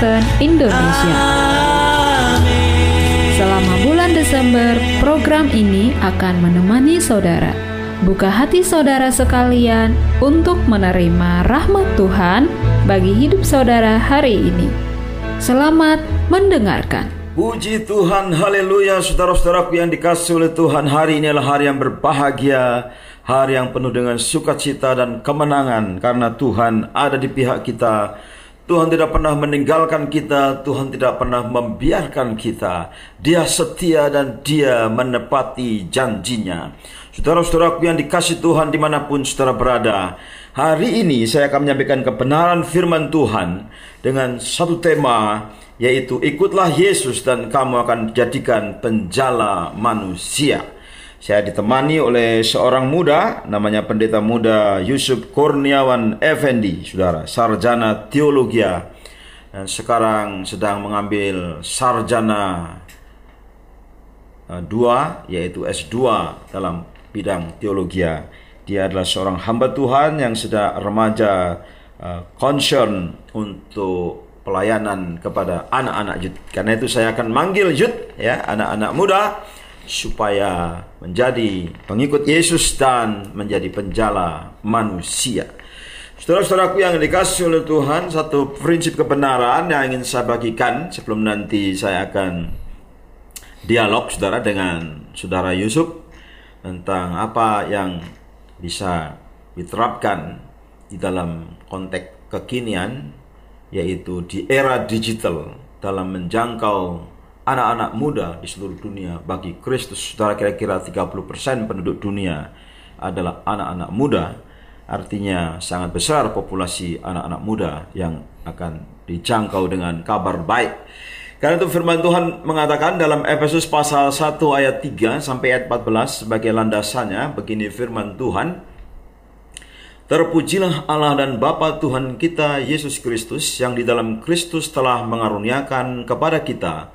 Kristen Indonesia. Selama bulan Desember, program ini akan menemani saudara. Buka hati saudara sekalian untuk menerima rahmat Tuhan bagi hidup saudara hari ini. Selamat mendengarkan. Puji Tuhan, haleluya Saudara-saudaraku yang dikasih oleh Tuhan Hari ini adalah hari yang berbahagia Hari yang penuh dengan sukacita dan kemenangan Karena Tuhan ada di pihak kita Tuhan tidak pernah meninggalkan kita, Tuhan tidak pernah membiarkan kita. Dia setia dan dia menepati janjinya. Saudara-saudaraku yang dikasih Tuhan di mana pun saudara berada, hari ini saya akan menyampaikan kebenaran firman Tuhan dengan satu tema yaitu ikutlah Yesus dan kamu akan dijadikan penjala manusia. Saya ditemani oleh seorang muda, namanya pendeta muda Yusuf Kurniawan Effendi, saudara, sarjana teologi dan sekarang sedang mengambil sarjana uh, dua, yaitu S2 dalam bidang teologi. Dia adalah seorang hamba Tuhan yang sedang remaja uh, concern untuk pelayanan kepada anak-anak youth. Karena itu saya akan manggil youth ya, anak-anak muda supaya menjadi pengikut Yesus dan menjadi penjala manusia. Saudara-saudaraku yang dikasih oleh Tuhan, satu prinsip kebenaran yang ingin saya bagikan sebelum nanti saya akan dialog saudara dengan saudara Yusuf tentang apa yang bisa diterapkan di dalam konteks kekinian yaitu di era digital dalam menjangkau anak-anak muda di seluruh dunia bagi Kristus saudara kira-kira 30% penduduk dunia adalah anak-anak muda. Artinya sangat besar populasi anak-anak muda yang akan dijangkau dengan kabar baik. Karena itu firman Tuhan mengatakan dalam Efesus pasal 1 ayat 3 sampai ayat 14 sebagai landasannya begini firman Tuhan Terpujilah Allah dan Bapa Tuhan kita Yesus Kristus yang di dalam Kristus telah mengaruniakan kepada kita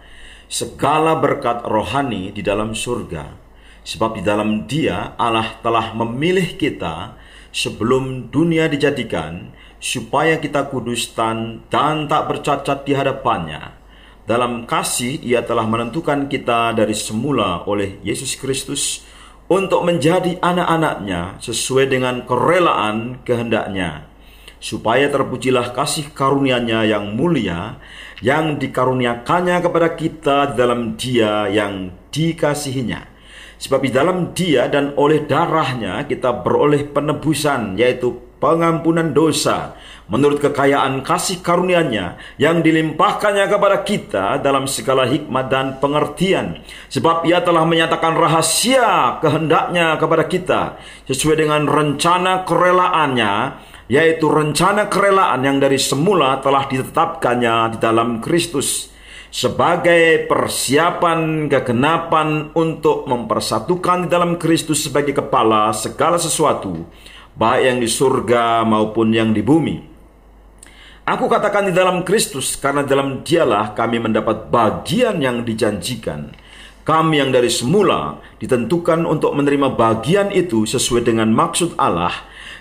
segala berkat rohani di dalam surga. Sebab di dalam Dia Allah telah memilih kita sebelum dunia dijadikan supaya kita kudus dan, tak bercacat di hadapannya. Dalam kasih ia telah menentukan kita dari semula oleh Yesus Kristus untuk menjadi anak-anaknya sesuai dengan kerelaan kehendaknya supaya terpujilah kasih karunia-Nya yang mulia yang dikaruniakannya kepada kita dalam Dia yang dikasihinya. Sebab di dalam Dia dan oleh darahnya kita beroleh penebusan yaitu pengampunan dosa menurut kekayaan kasih karunia-Nya yang dilimpahkannya kepada kita dalam segala hikmat dan pengertian. Sebab Ia telah menyatakan rahasia kehendaknya kepada kita sesuai dengan rencana kerelaannya yaitu rencana kerelaan yang dari semula telah ditetapkannya di dalam Kristus sebagai persiapan kegenapan untuk mempersatukan di dalam Kristus sebagai kepala segala sesuatu, baik yang di surga maupun yang di bumi. Aku katakan di dalam Kristus karena dalam dialah kami mendapat bagian yang dijanjikan. Kami yang dari semula ditentukan untuk menerima bagian itu sesuai dengan maksud Allah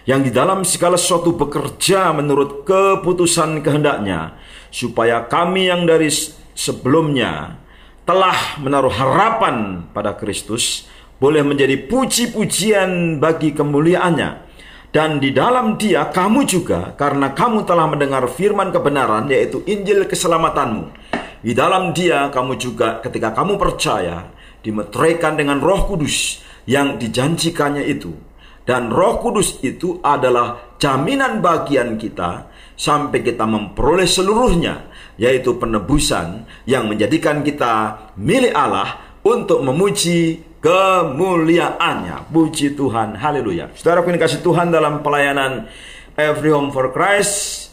yang di dalam segala sesuatu bekerja menurut keputusan kehendaknya, supaya kami yang dari sebelumnya telah menaruh harapan pada Kristus, boleh menjadi puji-pujian bagi kemuliaannya. Dan di dalam dia kamu juga, karena kamu telah mendengar firman kebenaran, yaitu Injil keselamatanmu. Di dalam dia kamu juga ketika kamu percaya, dimeteraikan dengan roh kudus yang dijanjikannya itu dan Roh Kudus itu adalah jaminan bagian kita sampai kita memperoleh seluruhnya, yaitu penebusan yang menjadikan kita milik Allah untuk memuji kemuliaannya. Puji Tuhan, haleluya. Saudara pun kasih Tuhan dalam pelayanan Every Home for Christ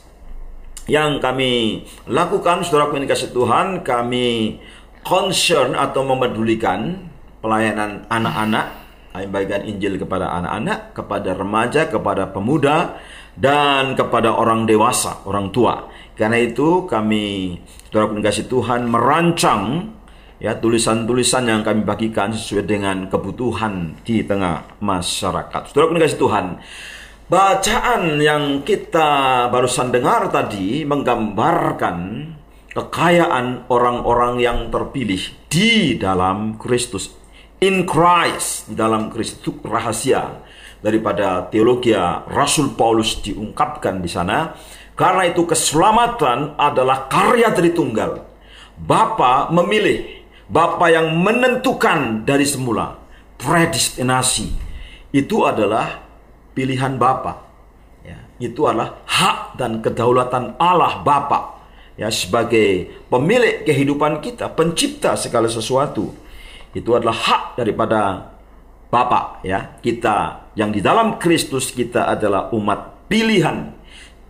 yang kami lakukan, saudara pun kasih Tuhan, kami concern atau memedulikan pelayanan anak-anak Kami bagikan Injil kepada anak-anak, kepada remaja, kepada pemuda, dan kepada orang dewasa, orang tua. Karena itu kami, saudara kasih Tuhan, merancang ya tulisan-tulisan yang kami bagikan sesuai dengan kebutuhan di tengah masyarakat. Saudara kasih Tuhan, bacaan yang kita barusan dengar tadi menggambarkan kekayaan orang-orang yang terpilih di dalam Kristus in Christ di dalam Kristus rahasia. Daripada teologi Rasul Paulus diungkapkan di sana karena itu keselamatan adalah karya dari tunggal. Bapa memilih Bapa yang menentukan dari semula. Predestinasi. Itu adalah pilihan Bapa. Ya, itu adalah hak dan kedaulatan Allah Bapa. Ya sebagai pemilik kehidupan kita pencipta segala sesuatu itu adalah hak daripada Bapa ya. Kita yang di dalam Kristus kita adalah umat pilihan.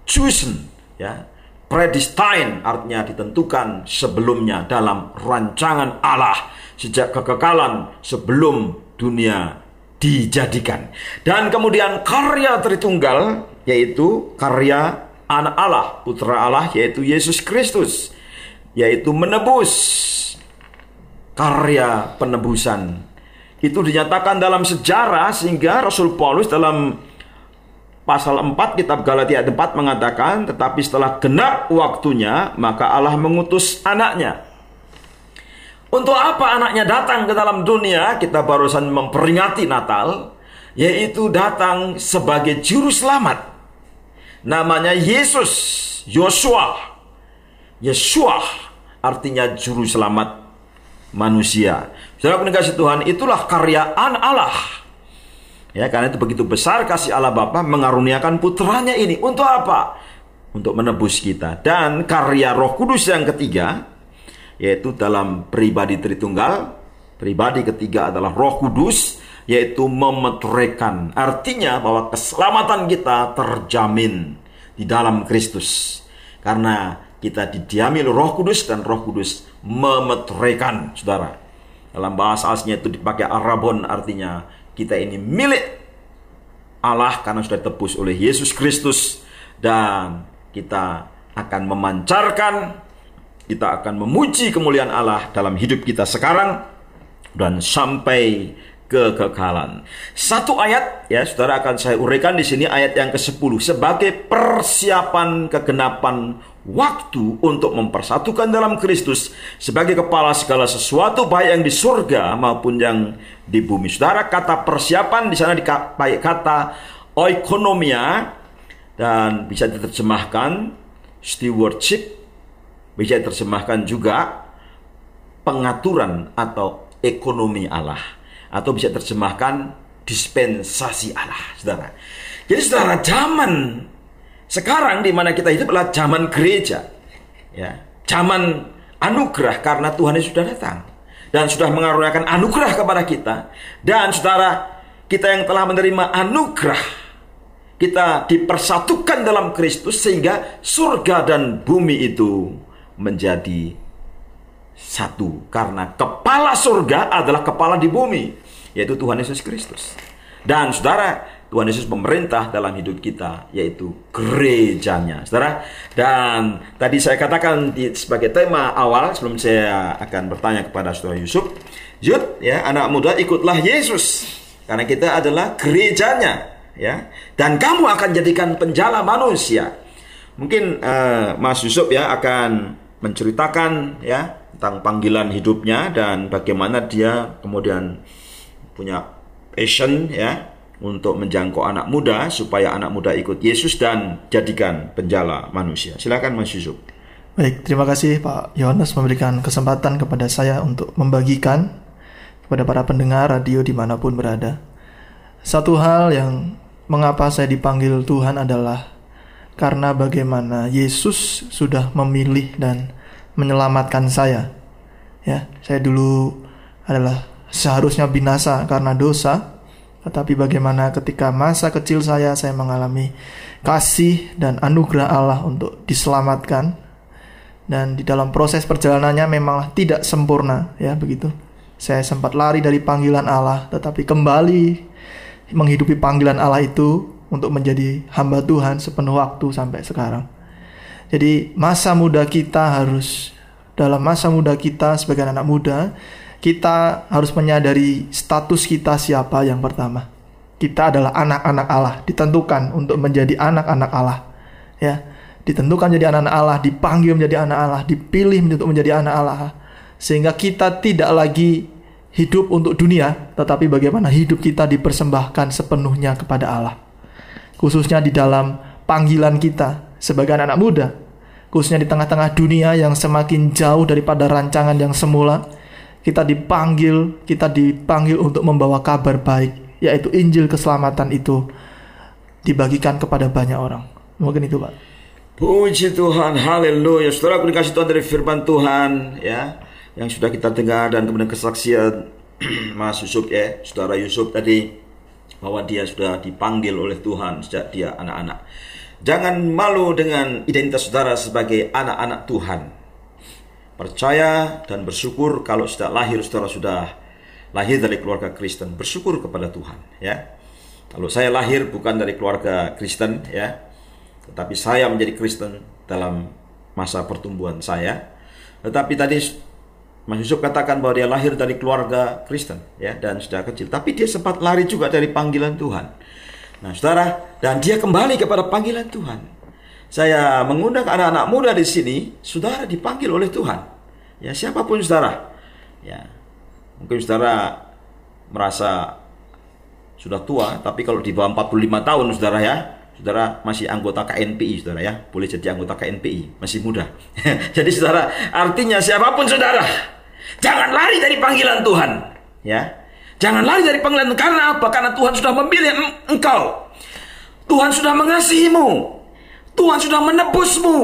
Chosen ya. Predestined artinya ditentukan sebelumnya dalam rancangan Allah sejak kekekalan sebelum dunia dijadikan. Dan kemudian karya Tritunggal yaitu karya anak Allah putra Allah yaitu Yesus Kristus yaitu menebus karya penebusan. Itu dinyatakan dalam sejarah sehingga Rasul Paulus dalam pasal 4 kitab Galatia 4 mengatakan tetapi setelah genap waktunya maka Allah mengutus anaknya. Untuk apa anaknya datang ke dalam dunia? Kita barusan memperingati Natal yaitu datang sebagai juru selamat. Namanya Yesus Yosua. Yesua artinya juru selamat manusia. Saudara kasih Tuhan, itulah karya an Allah. Ya, karena itu begitu besar kasih Allah Bapa mengaruniakan putranya ini untuk apa? Untuk menebus kita. Dan karya Roh Kudus yang ketiga yaitu dalam pribadi Tritunggal, pribadi ketiga adalah Roh Kudus yaitu memeteraikan. Artinya bahwa keselamatan kita terjamin di dalam Kristus. Karena kita didiami Roh Kudus dan Roh Kudus memeteraikan, saudara. Dalam bahasa aslinya itu dipakai Arabon artinya kita ini milik Allah karena sudah tebus oleh Yesus Kristus dan kita akan memancarkan kita akan memuji kemuliaan Allah dalam hidup kita sekarang dan sampai kekekalan. Satu ayat ya Saudara akan saya uraikan di sini ayat yang ke-10 sebagai persiapan kegenapan waktu untuk mempersatukan dalam Kristus sebagai kepala segala sesuatu baik yang di surga maupun yang di bumi. Saudara kata persiapan di sana dipakai kata oikonomia dan bisa diterjemahkan stewardship bisa diterjemahkan juga pengaturan atau ekonomi Allah atau bisa terjemahkan dispensasi Allah, saudara. Jadi saudara, zaman sekarang di mana kita hidup adalah zaman gereja, ya, zaman anugerah karena Tuhan Yesus sudah datang. Dan sudah mengaruniakan anugerah kepada kita. Dan saudara kita yang telah menerima anugerah kita dipersatukan dalam Kristus sehingga surga dan bumi itu menjadi satu. Karena kepala surga adalah kepala di bumi yaitu Tuhan Yesus Kristus. Dan saudara, Tuhan Yesus pemerintah dalam hidup kita yaitu gerejanya. Saudara, dan tadi saya katakan sebagai tema awal sebelum saya akan bertanya kepada Saudara Yusuf, Yud, ya, anak muda ikutlah Yesus karena kita adalah gerejanya, ya. Dan kamu akan jadikan penjala manusia. Mungkin uh, Mas Yusuf ya akan menceritakan ya tentang panggilan hidupnya dan bagaimana dia kemudian punya passion ya untuk menjangkau anak muda supaya anak muda ikut Yesus dan jadikan penjala manusia. Silakan Mas Yusuf. Baik, terima kasih Pak Yohanes memberikan kesempatan kepada saya untuk membagikan kepada para pendengar radio di mana pun berada. Satu hal yang mengapa saya dipanggil Tuhan adalah karena bagaimana Yesus sudah memilih dan menyelamatkan saya. Ya, saya dulu adalah seharusnya binasa karena dosa, tetapi bagaimana ketika masa kecil saya saya mengalami kasih dan anugerah Allah untuk diselamatkan dan di dalam proses perjalanannya memanglah tidak sempurna ya begitu. Saya sempat lari dari panggilan Allah, tetapi kembali menghidupi panggilan Allah itu untuk menjadi hamba Tuhan sepenuh waktu sampai sekarang. Jadi masa muda kita harus dalam masa muda kita sebagai anak muda kita harus menyadari status kita siapa yang pertama. Kita adalah anak-anak Allah, ditentukan untuk menjadi anak-anak Allah. Ya, ditentukan menjadi anak-anak Allah, dipanggil menjadi anak Allah, dipilih untuk menjadi anak Allah. Sehingga kita tidak lagi hidup untuk dunia, tetapi bagaimana hidup kita dipersembahkan sepenuhnya kepada Allah. Khususnya di dalam panggilan kita sebagai anak, -anak muda, khususnya di tengah-tengah dunia yang semakin jauh daripada rancangan yang semula, kita dipanggil, kita dipanggil untuk membawa kabar baik, yaitu Injil keselamatan itu dibagikan kepada banyak orang. Mungkin itu, Pak. Puji Tuhan, haleluya. Saudara aku dikasih Tuhan dari firman Tuhan ya, yang sudah kita dengar dan kemudian kesaksian Mas Yusuf ya, Saudara Yusuf tadi bahwa dia sudah dipanggil oleh Tuhan sejak dia anak-anak. Jangan malu dengan identitas saudara sebagai anak-anak Tuhan. Percaya dan bersyukur kalau sudah lahir saudara sudah lahir dari keluarga Kristen, bersyukur kepada Tuhan ya. Kalau saya lahir bukan dari keluarga Kristen ya, tetapi saya menjadi Kristen dalam masa pertumbuhan saya. Tetapi tadi Mas Yusuf katakan bahwa dia lahir dari keluarga Kristen ya dan sudah kecil, tapi dia sempat lari juga dari panggilan Tuhan. Nah, Saudara, dan dia kembali kepada panggilan Tuhan. Saya mengundang anak-anak muda di sini, Saudara dipanggil oleh Tuhan. Ya, siapa pun Saudara. Ya. Mungkin Saudara merasa sudah tua, tapi kalau di bawah 45 tahun Saudara ya, saudara masih anggota KNPI, saudara ya, boleh jadi anggota KNPI, masih muda. jadi saudara, artinya siapa pun saudara, jangan lari dari panggilan Tuhan, ya. Jangan lari dari panggilan karena apa? Karena Tuhan sudah memilih engkau. Tuhan sudah mengasihimu. Tuhan sudah menebusmu.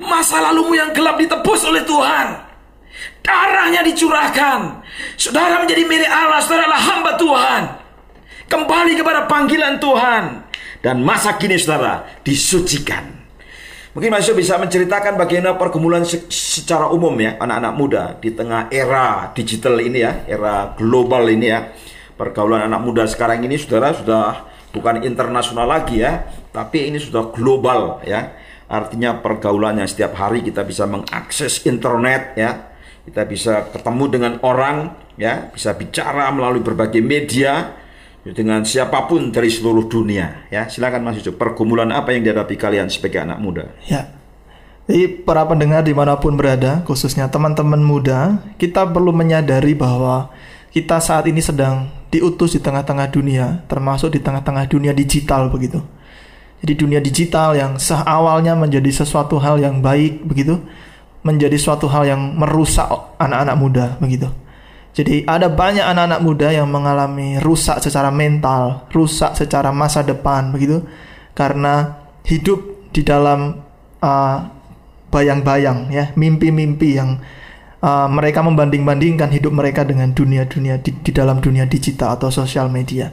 Masa lalumu yang gelap ditebus oleh Tuhan. Darahnya dicurahkan. Saudara menjadi milik Allah, saudara adalah hamba Tuhan. Kembali kepada panggilan Tuhan dan masa kini saudara disucikan. Mungkin Mas bisa menceritakan bagaimana pergumulan secara umum ya anak-anak muda di tengah era digital ini ya, era global ini ya. Pergaulan anak muda sekarang ini saudara sudah bukan internasional lagi ya, tapi ini sudah global ya. Artinya pergaulannya setiap hari kita bisa mengakses internet ya. Kita bisa ketemu dengan orang ya, bisa bicara melalui berbagai media dengan siapa pun dari seluruh dunia ya. Silakan Mas Yusuf pergumulan apa yang dihadapi kalian sebagai anak muda? Ya. Jadi para pendengar di mana pun berada khususnya teman-teman muda kita perlu menyadari bahwa kita saat ini sedang diutus di tengah-tengah dunia termasuk di tengah-tengah dunia digital begitu. Jadi dunia digital yang seawalnya menjadi sesuatu hal yang baik begitu menjadi suatu hal yang merusak anak-anak muda begitu. Jadi ada banyak anak-anak muda yang mengalami rusak secara mental, rusak secara masa depan begitu. Karena hidup di dalam uh, bayang-bayang ya, mimpi-mimpi yang uh, mereka membanding-bandingkan hidup mereka dengan dunia-dunia di, di dalam dunia digital atau sosial media.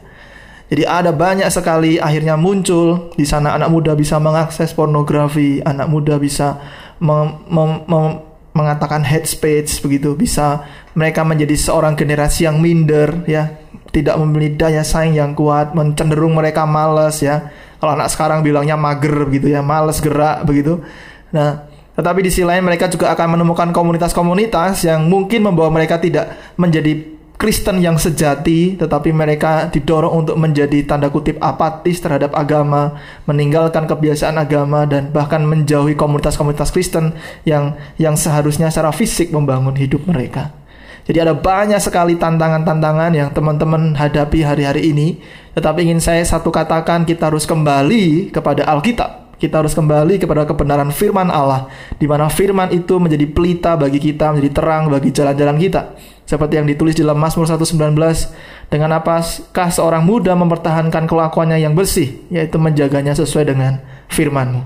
Jadi ada banyak sekali akhirnya muncul di sana. Anak muda bisa mengakses pornografi, anak muda bisa mem, mem, mem, mengatakan head speech begitu. Bisa mereka menjadi seorang generasi yang minder ya. Tidak memiliki daya saing yang kuat mencenderung mereka males ya. Kalau anak sekarang bilangnya mager begitu ya. Males gerak begitu. Nah tetapi di sisi lain mereka juga akan menemukan komunitas-komunitas yang mungkin membawa mereka tidak menjadi Kristen yang sejati, tetapi mereka didorong untuk menjadi tanda kutip apatis terhadap agama, meninggalkan kebiasaan agama dan bahkan menjauhi komunitas-komunitas Kristen yang yang seharusnya secara fisik membangun hidup mereka. Jadi ada banyak sekali tantangan-tantangan yang teman-teman hadapi hari-hari ini. Tetapi ingin saya satu katakan kita harus kembali kepada Alkitab. Kita harus kembali kepada kebenaran firman Allah di mana firman itu menjadi pelita bagi kita, menjadi terang bagi jalan-jalan kita. Seperti yang ditulis dalam Mazmur 119, dengan apakah seorang muda mempertahankan kelakuannya yang bersih, yaitu menjaganya sesuai dengan firmanmu.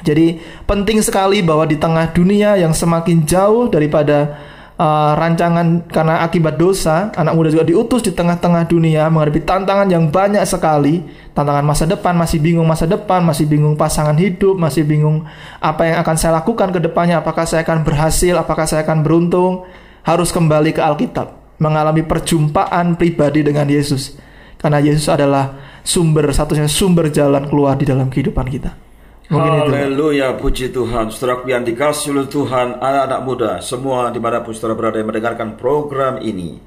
Jadi penting sekali bahwa di tengah dunia yang semakin jauh daripada uh, rancangan karena akibat dosa, anak muda juga diutus di tengah-tengah dunia menghadapi tantangan yang banyak sekali, tantangan masa depan, masih bingung masa depan, masih bingung pasangan hidup, masih bingung apa yang akan saya lakukan ke depannya, apakah saya akan berhasil, apakah saya akan beruntung, harus kembali ke Alkitab. mengalami perjumpaan pribadi dengan Yesus. Karena Yesus adalah sumber satunya sumber jalan keluar di dalam kehidupan kita. Haleluya, puji Tuhan. Saudara yang dikasih oleh Tuhan, anak-anak muda, semua di mana pun saudara berada yang mendengarkan program ini.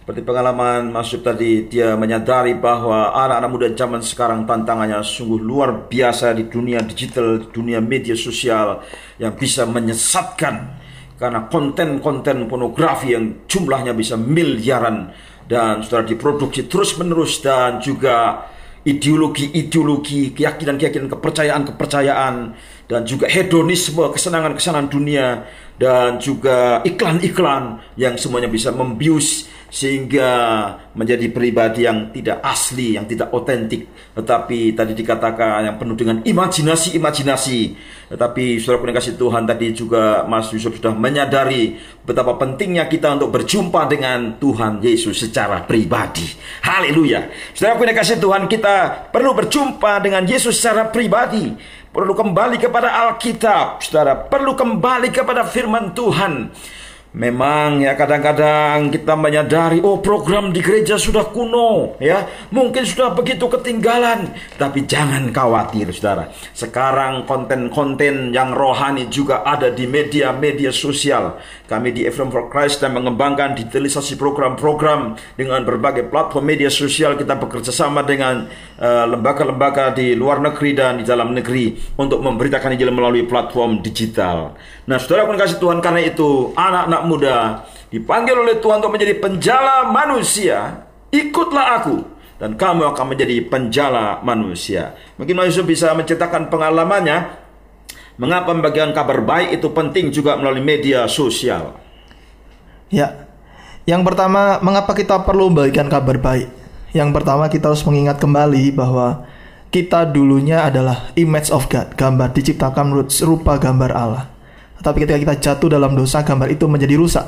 Seperti pengalaman masuk tadi, dia menyadari bahwa anak-anak muda zaman sekarang tantangannya sungguh luar biasa di dunia digital, dunia media sosial yang bisa menyesatkan karena konten-konten pornografi yang jumlahnya bisa miliaran. Dan sudah diproduksi terus-menerus dan juga ideologi-ideologi, keyakinan-keyakinan, kepercayaan-kepercayaan dan juga hedonisme, kesenangan-kesenangan dunia dan juga iklan-iklan yang semuanya bisa membius sehingga menjadi pribadi yang tidak asli, yang tidak otentik, tetapi tadi dikatakan yang penuh dengan imajinasi-imajinasi. Tetapi saudara kasih Tuhan tadi juga Mas Yusuf sudah menyadari betapa pentingnya kita untuk berjumpa dengan Tuhan Yesus secara pribadi. Haleluya. Saudara kasih Tuhan kita perlu berjumpa dengan Yesus secara pribadi. Perlu kembali kepada Alkitab, saudara. Perlu kembali kepada firman Tuhan. Memang ya kadang-kadang kita menyadari oh program di gereja sudah kuno ya. Mungkin sudah begitu ketinggalan. Tapi jangan khawatir saudara. Sekarang konten-konten yang rohani juga ada di media-media sosial. Kami di Ephraim for Christ dan mengembangkan digitalisasi program-program dengan berbagai platform media sosial. Kita bekerja sama dengan eh, lembaga-lembaga uh, di luar negeri dan di dalam negeri untuk memberitakan Injil melalui platform digital. Nah saudara kasih Tuhan karena itu. Anak-anak anak muda dipanggil oleh Tuhan untuk menjadi penjala manusia, ikutlah aku dan kamu akan menjadi penjala manusia. Mungkin Yusuf bisa menceritakan pengalamannya mengapa pembagian kabar baik itu penting juga melalui media sosial. Ya. Yang pertama, mengapa kita perlu membagikan kabar baik? Yang pertama kita harus mengingat kembali bahwa kita dulunya adalah image of God, gambar diciptakan menurut serupa gambar Allah. Tapi ketika kita jatuh dalam dosa, gambar itu menjadi rusak.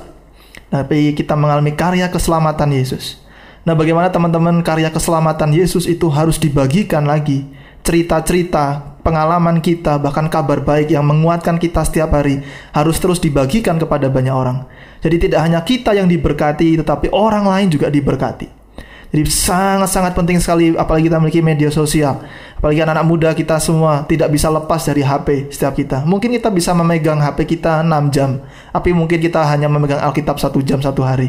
Tapi kita mengalami karya keselamatan Yesus. Nah, bagaimana teman-teman karya keselamatan Yesus itu harus dibagikan lagi? Cerita-cerita, pengalaman kita, bahkan kabar baik yang menguatkan kita setiap hari harus terus dibagikan kepada banyak orang. Jadi tidak hanya kita yang diberkati, tetapi orang lain juga diberkati. Jadi sangat-sangat penting sekali apalagi kita memiliki media sosial. Apalagi anak-anak muda kita semua tidak bisa lepas dari HP setiap kita. Mungkin kita bisa memegang HP kita 6 jam, tapi mungkin kita hanya memegang Alkitab satu jam satu hari.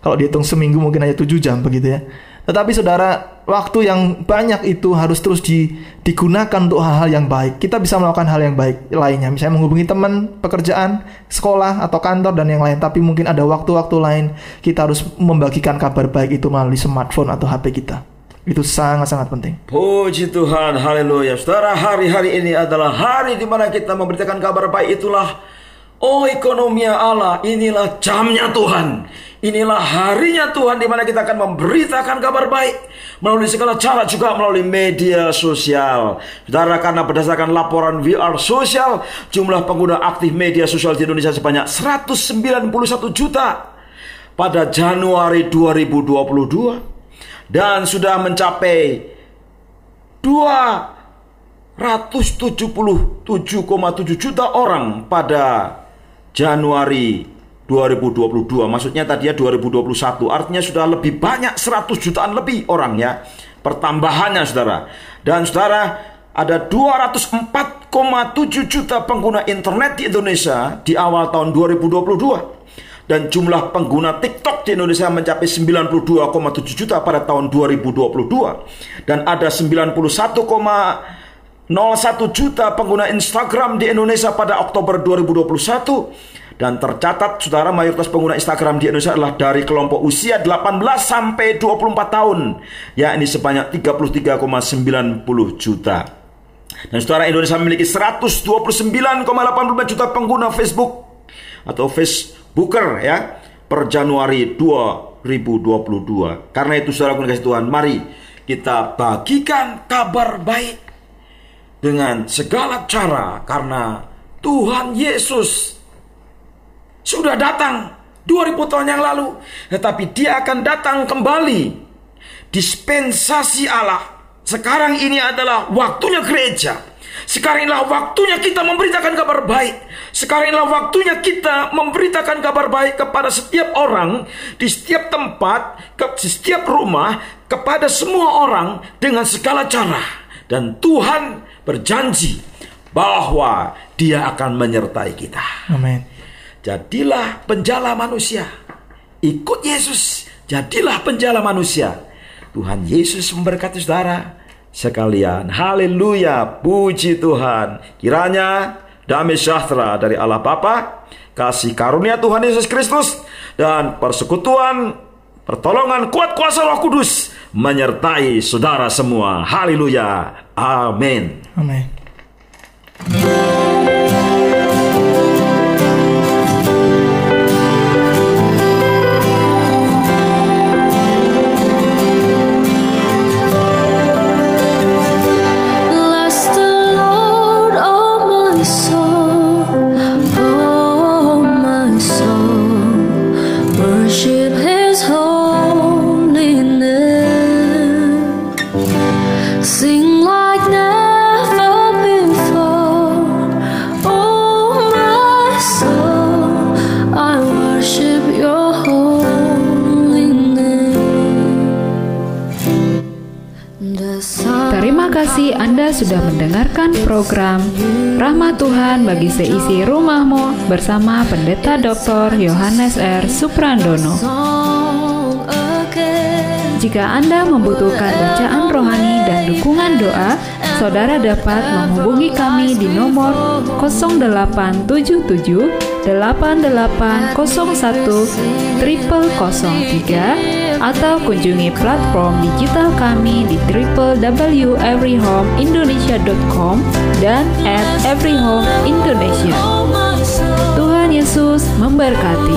Kalau dihitung seminggu mungkin hanya 7 jam begitu ya. Tetapi saudara, waktu yang banyak itu harus terus di, digunakan untuk hal-hal yang baik. Kita bisa melakukan hal yang baik lainnya, misalnya menghubungi teman, pekerjaan, sekolah atau kantor dan yang lain. Tapi mungkin ada waktu-waktu lain kita harus membagikan kabar baik itu melalui smartphone atau HP kita. Itu sangat-sangat penting. Puji Tuhan, haleluya. Saudara, hari-hari ini adalah hari di mana kita memberitakan kabar baik itulah Oh ekonomi Allah, inilah jamnya Tuhan. Inilah harinya Tuhan di mana kita akan memberitakan kabar baik melalui segala cara juga melalui media sosial. Saudara karena berdasarkan laporan VR sosial, jumlah pengguna aktif media sosial di Indonesia sebanyak 191 juta pada Januari 2022 dan sudah mencapai 277,7 juta orang pada Januari 2022 maksudnya tadi ya 2021 artinya sudah lebih banyak 100 jutaan lebih orang ya. Pertambahannya saudara. Dan saudara ada 204,7 juta pengguna internet di Indonesia di awal tahun 2022 dan jumlah pengguna TikTok di Indonesia mencapai 92,7 juta pada tahun 2022 dan ada 91, 01 juta pengguna Instagram di Indonesia pada Oktober 2021 dan tercatat saudara mayoritas pengguna Instagram di Indonesia adalah dari kelompok usia 18 sampai 24 tahun yakni sebanyak 33,90 juta. Dan saudara Indonesia memiliki 129,85 juta pengguna Facebook atau Facebooker ya per Januari 2022. Karena itu saudara kasih Tuhan, mari kita bagikan kabar baik dengan segala cara karena Tuhan Yesus sudah datang 2000 tahun yang lalu tetapi dia akan datang kembali dispensasi Allah sekarang ini adalah waktunya gereja Sekarang inilah waktunya kita memberitakan kabar baik. Sekarang inilah waktunya kita memberitakan kabar baik kepada setiap orang di setiap tempat, ke setiap rumah, kepada semua orang dengan segala cara. Dan Tuhan berjanji bahwa Dia akan menyertai kita. Amin. Jadilah penjala manusia. Ikut Yesus, jadilah penjala manusia. Tuhan Yesus memberkati saudara sekalian. Haleluya, puji Tuhan. Kiranya damai sejahtera dari Allah Bapa, kasih karunia Tuhan Yesus Kristus dan persekutuan pertolongan kuat kuasa Roh Kudus menyertai saudara semua. Haleluya. Amin. Amin. Sudah mendengarkan program Rahmat Tuhan bagi seisi rumahmu bersama Pendeta Dr. Yohanes R. Suprandono. Jika Anda membutuhkan bacaan rohani dan dukungan doa, saudara dapat menghubungi kami di nomor 0877 8801 0003 atau kunjungi platform digital kami di www.everyhomeindonesia.com dan at everyhomeindonesia. Tuhan Yesus memberkati.